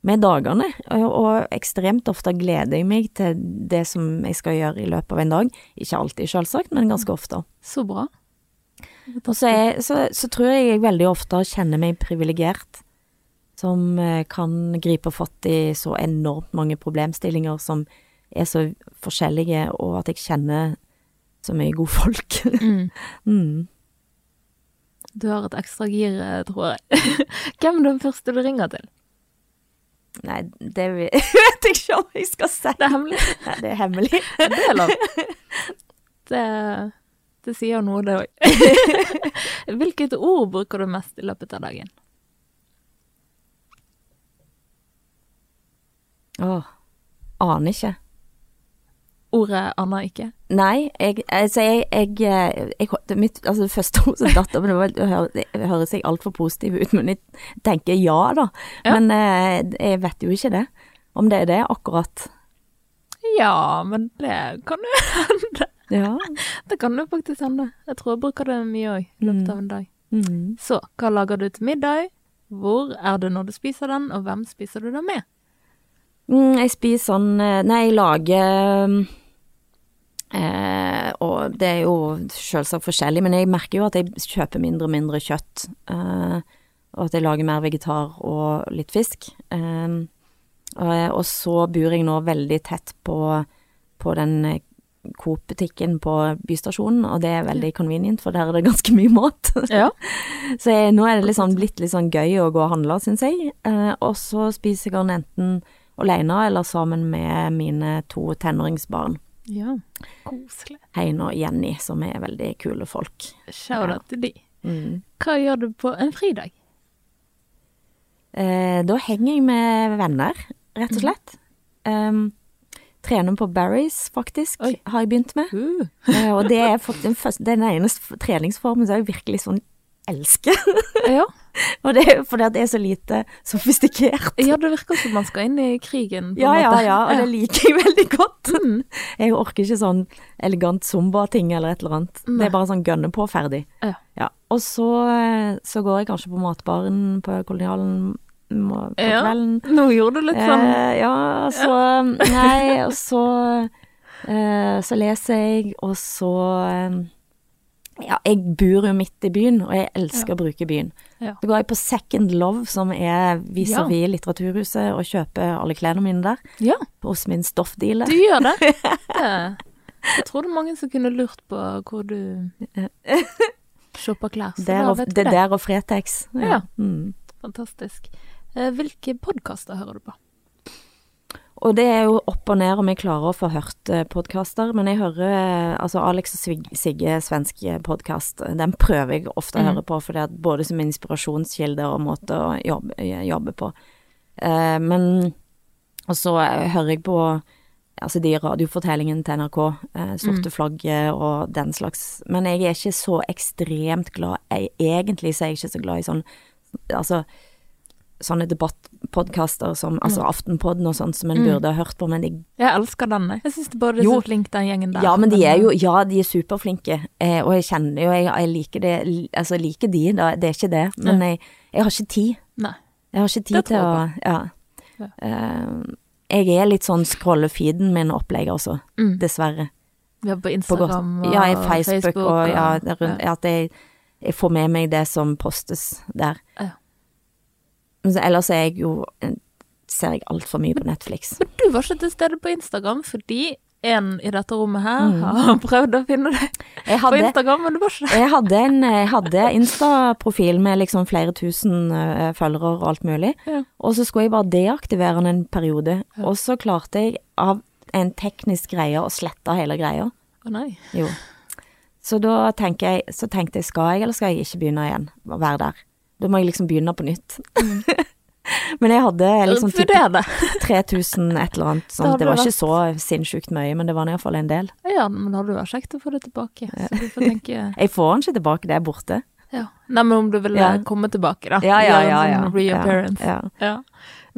med dagene, og, ekstremt ofte gleder jeg meg til det som jeg skal gjøre i løpet av en dag. Ikke alltid, selvsagt, men ganske ofte. Så bra. Og så, er, så, så tror jeg jeg veldig ofte kjenner meg privilegert, som eh, kan gripe fatt i så enormt mange problemstillinger som er så forskjellige, og at jeg kjenner så mye gode folk. Mm. mm. Du har et ekstra gir, eh, tror jeg. Hvem er den første du ringer til? Nei, det vet jeg ikke om jeg skal si. Det er hemmelig. Nei, det er hemmelig. Det er lov. Det, det sier noe, det òg. Hvilket ord bruker du mest i løpet av dagen? Åh, aner ikke. Ordet Anna ikke. Nei, jeg, altså jeg, jeg, jeg, mitt, altså det første ordet som datt opp, det, det, hø- det høres jeg altfor positiv ut, men jeg tenker ja da. Ja. Men eh, jeg vet jo ikke det, om det er det akkurat. Ja, men det kan jo hende. Ja. Det kan jo faktisk hende. Jeg tror jeg bruker det mye òg i løpet av en dag. Mm. Så, hva lager du til middag? Hvor er det når du spiser den, og hvem spiser du den med? Mm, jeg spiser sånn eh, Nei, jeg lager eh, Og det er jo selvsagt forskjellig, men jeg merker jo at jeg kjøper mindre og mindre kjøtt. Eh, og at jeg lager mer vegetar og litt fisk. Eh, og, og så bor jeg nå veldig tett på, på den eh, Coop-butikken på Bystasjonen, og det er veldig convenient, for der er det ganske mye mat. Ja. Så jeg, nå er det liksom blitt litt sånn gøy å gå og handle, syns jeg. Eh, og så spiser jeg den enten alene eller sammen med mine to tenåringsbarn. ja. Koselig. Heine og Jenny, som er veldig kule folk. Shout-out til de. Mm. Hva gjør du på en fridag? Eh, da henger jeg med venner, rett og slett. Um, trener på Barries, faktisk, Oi. har jeg begynt med. Uh. Eh, og det er faktisk den, første, den eneste treningsformen som jeg virkelig sånn elsker. Ja. og det er jo fordi at det er så lite sofistikert. ja, det virker som man skal inn i krigen, på Ja, en ja, måte. ja, og det liker jeg veldig godt. Mm. Jeg orker ikke sånn elegant zumba-ting eller et eller annet. Nei. Det er bare sånn gønne på, ferdig. Ja. Og så, eh, så går jeg kanskje på matbaren på Kolonialen på Ja. kvelden. Nå gjorde du litt sånn Eh, ja, så Nei, og så eh, Så leser jeg, og så eh, Ja, jeg bor jo midt i byen, og jeg elsker å bruke byen. Ja. Så går jeg på Second Love, som er vis-à-vis Litteraturhuset, og kjøper alle klærne mine der. Ja, Hos min stoffdealer. du gjør det. det. Jeg trodde mange som kunne lurt på hvor du shopper klær. Der og, det er der og Fretex. Ja. Mm. Fantastisk. Eh, Hvilke podkaster hører du på? Og det er jo opp og ned om jeg klarer å få hørt eh, podkaster, men jeg hører eh, altså Alex og Sigge svensk podkast, den prøver jeg ofte å Mhm. høre på, for det er både som inspirasjonskilde og måte å jobbe, jobbe på. Eh, men Og så eh, hører jeg på altså de radiofortellingene til NRK, eh, Sorte flagget og den slags, men jeg er ikke så ekstremt glad jeg, Egentlig så er jeg ikke så glad i sånn altså sånne debattpodkaster som altså Aftenpodden og sånt som en Mm. burde ha hørt på, men jeg Jeg elsker denne. Jeg syns både er Jo. så flink, den gjengen der. Ja, men de er jo Ja, de er superflinke, eh, og jeg kjenner jo Jeg, jeg liker det Altså, jeg liker de, da, det er ikke det, men jeg, jeg har ikke tid. Nei. Jeg har ikke tid til å Ja. Ja. Eh, jeg er litt sånn scrolle feeden min opplegg, altså. Mm. Dessverre. Ja, er på På Instagram godt. Ja, i og Facebook, og ja, rundt, det er at jeg, jeg får med meg det som postes der. Ja. Men så ellers er jeg jo Ser jeg altfor mye på Netflix. Men du var ikke til stede på Instagram fordi en i dette rommet her Mm. har prøvd å finne deg hadde, på Instagram, men du var ikke det. jeg hadde en jeg hadde Insta-profil med liksom flere tusen uh, følgere og alt mulig, Ja. og så skulle jeg bare deaktivere den en periode, Ja. og så klarte jeg av en teknisk greie å slette hele greia. Å nei. Jo. Så da tenker jeg, så tenkte jeg, skal jeg eller skal jeg ikke begynne igjen å være der? Da må jeg liksom begynne på nytt. Men jeg hadde liksom typ 3000 et eller annet sånt. hadde Det var vært... ikke så sinnssykt mye, men det var iallfall en del. Ja, men da hadde det vært kjekt å få det tilbake. Så du får tenke Jeg får den ikke tilbake, det er borte. ja. Nei, men om du ville Ja. komme tilbake, da. Ja, ja, ja. ja. sånn reappearance. Ja, ja. Ja.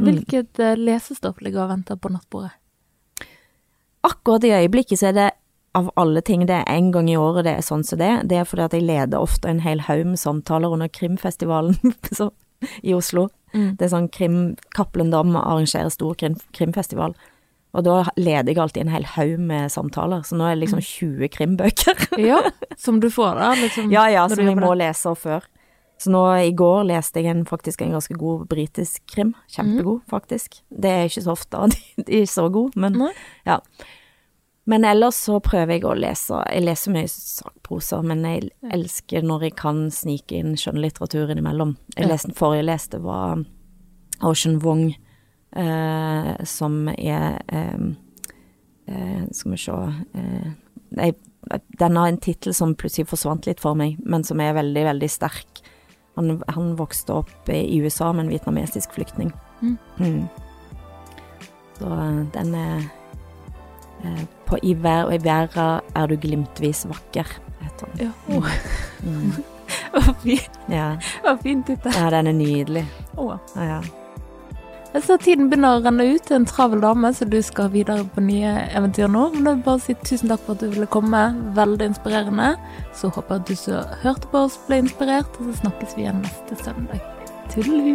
Hvilket eh, lesestoff ligger og venter på nattbordet? Akkurat i øyeblikket så er det av alle ting det er en gang i året det er sånn som det. Det er fordi at jeg leder ofte en hel haug med samtaler under krimfestivalen så, i Oslo. Mm. Det er sånn krim Cappelen Dam arrangerer stor krim, krimfestival. Og da leder jeg alltid en hel haug med samtaler, så nå er det liksom 20 krimbøker. Ja, som du får da, liksom. ja ja, som jeg må det. lese før. Så nå i går leste jeg en, faktisk en ganske god britisk krim. Kjempegod, faktisk. Det er ikke så ofte, de, de er så gode, men Nei. ja. Men ellers så prøver jeg å lese Jeg leser mye sakprosa, men jeg elsker når jeg kan snike inn skjønnlitteratur innimellom. Jeg leste, forrige jeg leste var Ocean Wong, eh, som er eh, eh, Skal vi se eh, jeg, Den har en tittel som plutselig forsvant litt for meg, men som er veldig, veldig sterk. Han, han vokste opp i USA med en vietnamesisk flyktning. Mm. Mm. Så eh, den er eh, på I, vær, I verda er du glimtvis vakker, heter den. Ja, å, Mm. å, fint, Ja. fint dette. ja, den er nydelig. Oh. Ja, ja. Jeg ser tiden begynner å renne ut, en travel dame, så du skal videre på nye eventyr nå. Men jeg vil bare si tusen takk for at du ville komme, veldig inspirerende. Så håper jeg at du som hørte på oss ble inspirert, og så snakkes vi igjen neste søndag. Tudelu!